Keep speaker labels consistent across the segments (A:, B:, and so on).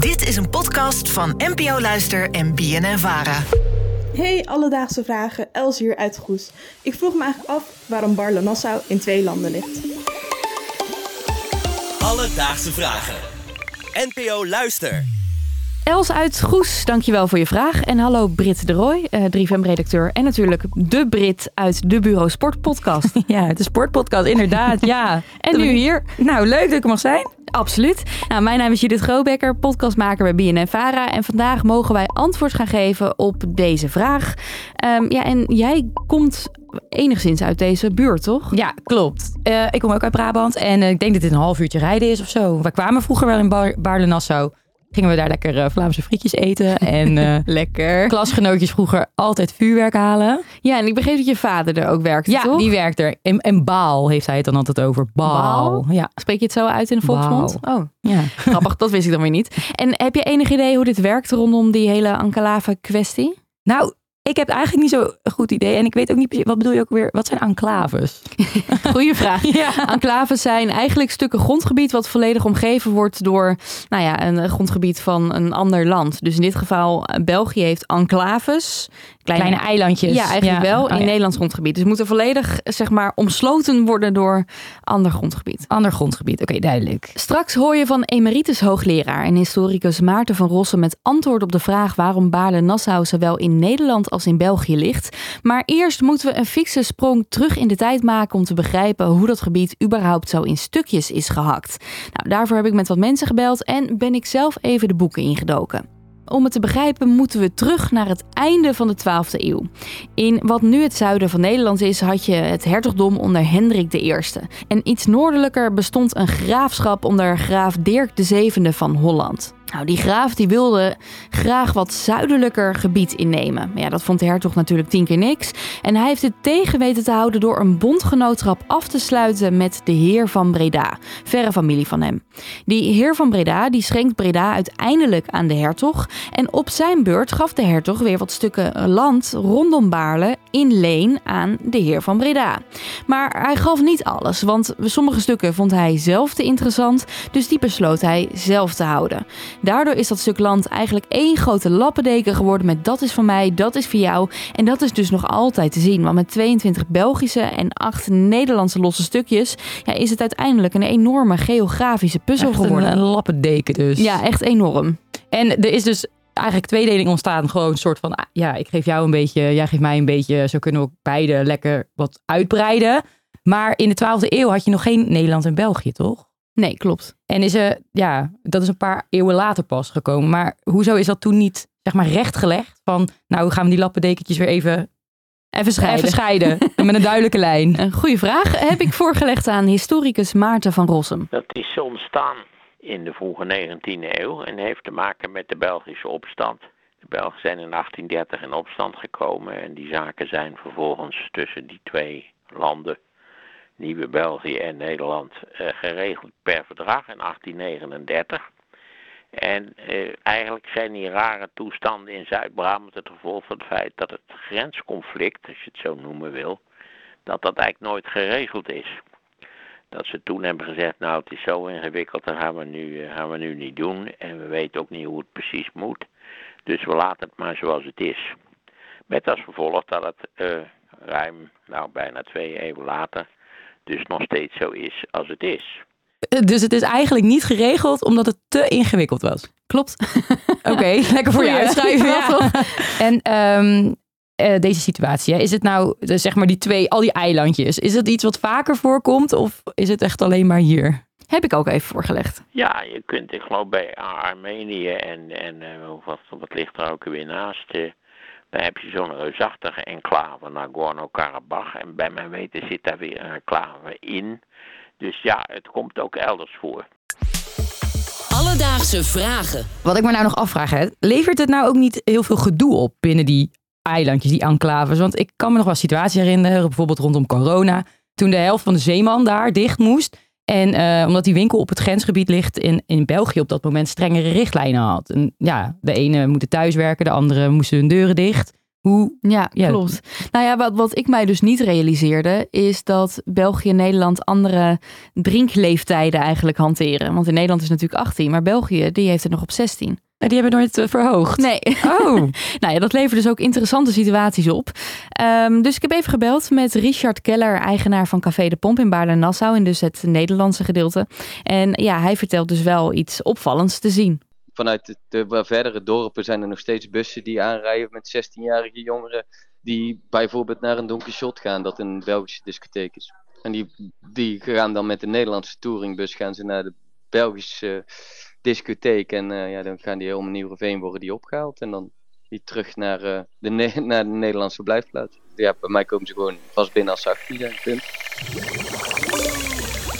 A: Dit is een podcast van NPO Luister en BNN Vara.
B: Hey, alledaagse vragen. Els hier uit Goes. Ik vroeg me eigenlijk af waarom Barle-Nassau in twee landen ligt.
C: Alledaagse vragen. NPO Luister.
D: Els uit Goes, dankjewel voor je vraag. En hallo Brit de Roy, eh 3FM-redacteur. En natuurlijk de Brit uit de Bureau Sport podcast.
E: Ja, de sportpodcast, inderdaad. Ja.
D: En nu hier.
E: Nou, leuk dat ik er mag zijn.
D: Absoluut. Nou, mijn naam is Judith Grobekker, podcastmaker bij BNN Vara. En vandaag mogen wij antwoord gaan geven op deze vraag. Ehm, ja, en jij komt enigszins uit deze buurt, toch?
E: Ja, klopt. Eh, ik kom ook uit Brabant en eh, ik denk dat dit een half uurtje rijden is of zo. We kwamen vroeger wel in Baarle-Nassau. Gingen we daar lekker eh, Vlaamse frietjes eten. En eh,
D: Lekker.
E: klasgenootjes vroeger altijd vuurwerk halen.
D: Ja, en ik begreep dat je vader er ook werkte,
E: Ja,
D: toch?
E: die werkt er. En, en Baal heeft hij het dan altijd over. Baal.
D: Baal?
E: Ja.
D: Spreek je het zo uit in de volksmond? Oh,
E: ja.
D: grappig. dat wist ik dan weer niet. En heb je enig idee hoe dit werkt rondom die hele enclave kwestie?
E: Nou, ik heb eigenlijk niet zo een goed idee. En ik weet ook niet precies, wat bedoel je ook weer? Wat zijn enclaves?
D: Goeie vraag. Enclaves zijn eigenlijk stukken grondgebied wat volledig omgeven wordt door nou ja, een grondgebied van een ander land. Dus in dit geval eh, België heeft enclaves.
E: Kleine eilandjes.
D: Ja, eigenlijk
E: Ja.
D: wel
E: Oh,
D: in
E: ja.
D: Nederlands grondgebied. Dus moeten volledig zeg maar omsloten worden door ander grondgebied.
E: Ander grondgebied. Oké, duidelijk.
D: Straks hoor je van emeritus hoogleraar en historicus Maarten van Rossen met antwoord op de vraag waarom Baarle-Nassau zowel in Nederland als in België ligt. Maar eerst moeten we een fikse sprong terug in de tijd maken om te begrijpen hoe dat gebied überhaupt zo in stukjes is gehakt. Nou, daarvoor heb ik met wat mensen gebeld en ben ik zelf even de boeken ingedoken. Om het te begrijpen moeten we terug naar het einde van de 12e eeuw. In wat nu het zuiden van Nederland is, had je het hertogdom onder Hendrik I. En iets noordelijker bestond een graafschap onder graaf Dirk VII van Holland. Nou, die graaf die wilde graag wat zuidelijker gebied innemen. Maar ja, dat vond de hertog natuurlijk tien keer niks. En hij heeft het tegen weten te houden door een bondgenootschap af te sluiten met de heer van Breda, verre familie van hem. Die heer van Breda die schenkt Breda uiteindelijk aan de hertog. En op zijn beurt gaf de hertog weer wat stukken land rondom Baarle in leen aan de heer van Breda. Maar hij gaf niet alles, want sommige stukken vond hij zelf te interessant, dus die besloot hij zelf te houden. Daardoor is dat stuk land eigenlijk één grote lappendeken geworden met dat is van mij, dat is voor jou. En dat is dus nog altijd te zien, want met 22 Belgische en 8 Nederlandse losse stukjes ja, is het uiteindelijk een enorme geografische puzzel
E: Echt
D: geworden.
E: een, een lappendeken dus.
D: Ja, echt enorm.
E: En er is dus eigenlijk tweedeling ontstaan. Gewoon een soort van, ah, ja, ik geef jou een beetje, jij geeft mij een beetje. Zo kunnen we ook beide lekker wat uitbreiden. Maar in de 12e eeuw had je nog geen Nederland en België, toch?
D: Nee, klopt.
E: En is er, ja, dat is een paar eeuwen later pas gekomen. Maar hoezo is dat toen niet, zeg maar, rechtgelegd? Van, nou gaan we die lappendekentjes weer even,
D: Even scheiden.
E: even scheiden. met een duidelijke lijn.
D: Een goede vraag heb ik voorgelegd aan historicus Maarten van Rossum.
F: Dat is ontstaan in de vroege 19e eeuw en heeft te maken met de Belgische opstand. De Belgen zijn in 1830 in opstand gekomen en die zaken zijn vervolgens tussen die twee landen, Nieuwe België en Nederland, eh, geregeld per verdrag in 1839. En eh, eigenlijk zijn die rare toestanden in Zuid-Brabant het gevolg van het feit dat het grensconflict, als je het zo noemen wil, dat dat eigenlijk nooit geregeld is dat ze toen hebben gezegd, nou het is zo ingewikkeld, dat gaan we nu, eh, gaan we nu niet doen. En we weten ook niet hoe het precies moet. Dus we laten het maar zoals het is. Met als gevolg dat het ruim, nou bijna twee eeuwen later, dus nog steeds zo is als het is.
E: Dus het is eigenlijk niet geregeld omdat het te ingewikkeld was.
D: Klopt.
E: Oké, lekker voor je uitschrijven.
D: Ja?
E: En ehm, eh, deze situatie, hè, is het nou, eh, zeg maar die twee, al die eilandjes, is het iets wat vaker voorkomt of is het echt alleen maar hier?
D: Heb ik ook even voorgelegd.
F: Ja, je kunt, ik geloof bij Armenië en, en eh, wat, wat ligt er ook weer naast, eh, daar heb je zo'n reusachtige enclave, Nagorno-Karabakh. En bij mijn weten zit daar weer een enclave in. Dus ja, het komt ook elders voor.
C: Alledaagse vragen.
E: Wat ik me nou nog afvraag, hè, levert het nou ook niet heel veel gedoe op binnen die eilandjes, die enclaves? Want ik kan me nog wel situaties herinneren, bijvoorbeeld rondom corona, toen de helft van de zeeman daar dicht moest. En eh, omdat die winkel op het grensgebied ligt in, in België op dat moment strengere richtlijnen had. En ja, de ene moet thuiswerken, de andere moesten hun deuren dicht. Hoe,
D: Ja,
E: Ja.
D: klopt. Nou ja, wat, wat ik mij dus niet realiseerde, is dat België en Nederland andere drinkleeftijden eigenlijk hanteren. Want in Nederland is het natuurlijk 18, maar België die heeft het nog op 16.
E: Die hebben nooit eh, verhoogd.
D: Nee.
E: Oh,
D: nou ja, dat levert dus ook interessante situaties op. Ehm, dus ik heb even gebeld met Richard Keller, eigenaar van Café de Pomp in Baarle-Nassau, in dus het Nederlandse gedeelte. En ja, hij vertelt dus wel iets opvallends te zien.
G: vanuit de, de verdere dorpen zijn er nog steeds bussen die aanrijden met 16-jarige jongeren. Die bijvoorbeeld naar een Donkey Shot gaan, dat een Belgische discotheek is. En die, die gaan dan met de Nederlandse touringbus gaan ze naar de Belgische discotheek. En eh, ja, dan gaan die helemaal Nieuweveen worden die opgehaald. En dan die terug naar, eh, de, naar de Nederlandse verblijfplaats. Ja, bij mij komen ze gewoon vast binnen als ze 18 zijn. Punt.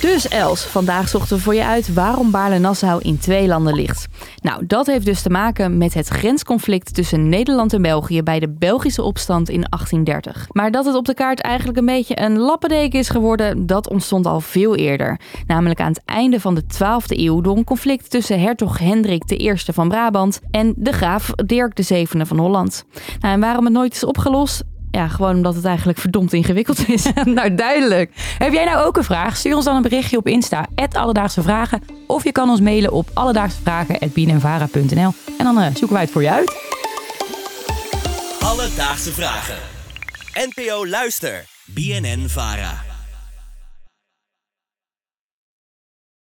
D: Dus Els, vandaag zochten we voor je uit waarom Baarle-Nassau in twee landen ligt. Nou, dat heeft dus te maken met het grensconflict tussen Nederland en België bij de Belgische opstand in 1830. Maar dat het op de kaart eigenlijk een beetje een lappendeken is geworden, dat ontstond al veel eerder. Namelijk aan het einde van de 12e eeuw door een conflict tussen hertog Hendrik I van Brabant en de graaf Dirk VII van Holland. Nou, en waarom het nooit is opgelost? Ja, gewoon omdat het eigenlijk verdomd ingewikkeld is.
E: nou duidelijk. Heb jij nou ook een vraag? Stuur ons dan een berichtje op Insta, Alledaagse Vragen. Of je kan ons mailen op alledaagsevragen.bnnvara.nl En dan eh, zoeken wij het voor je uit.
C: Alledaagse vragen. NPO Luister. BNN Vara.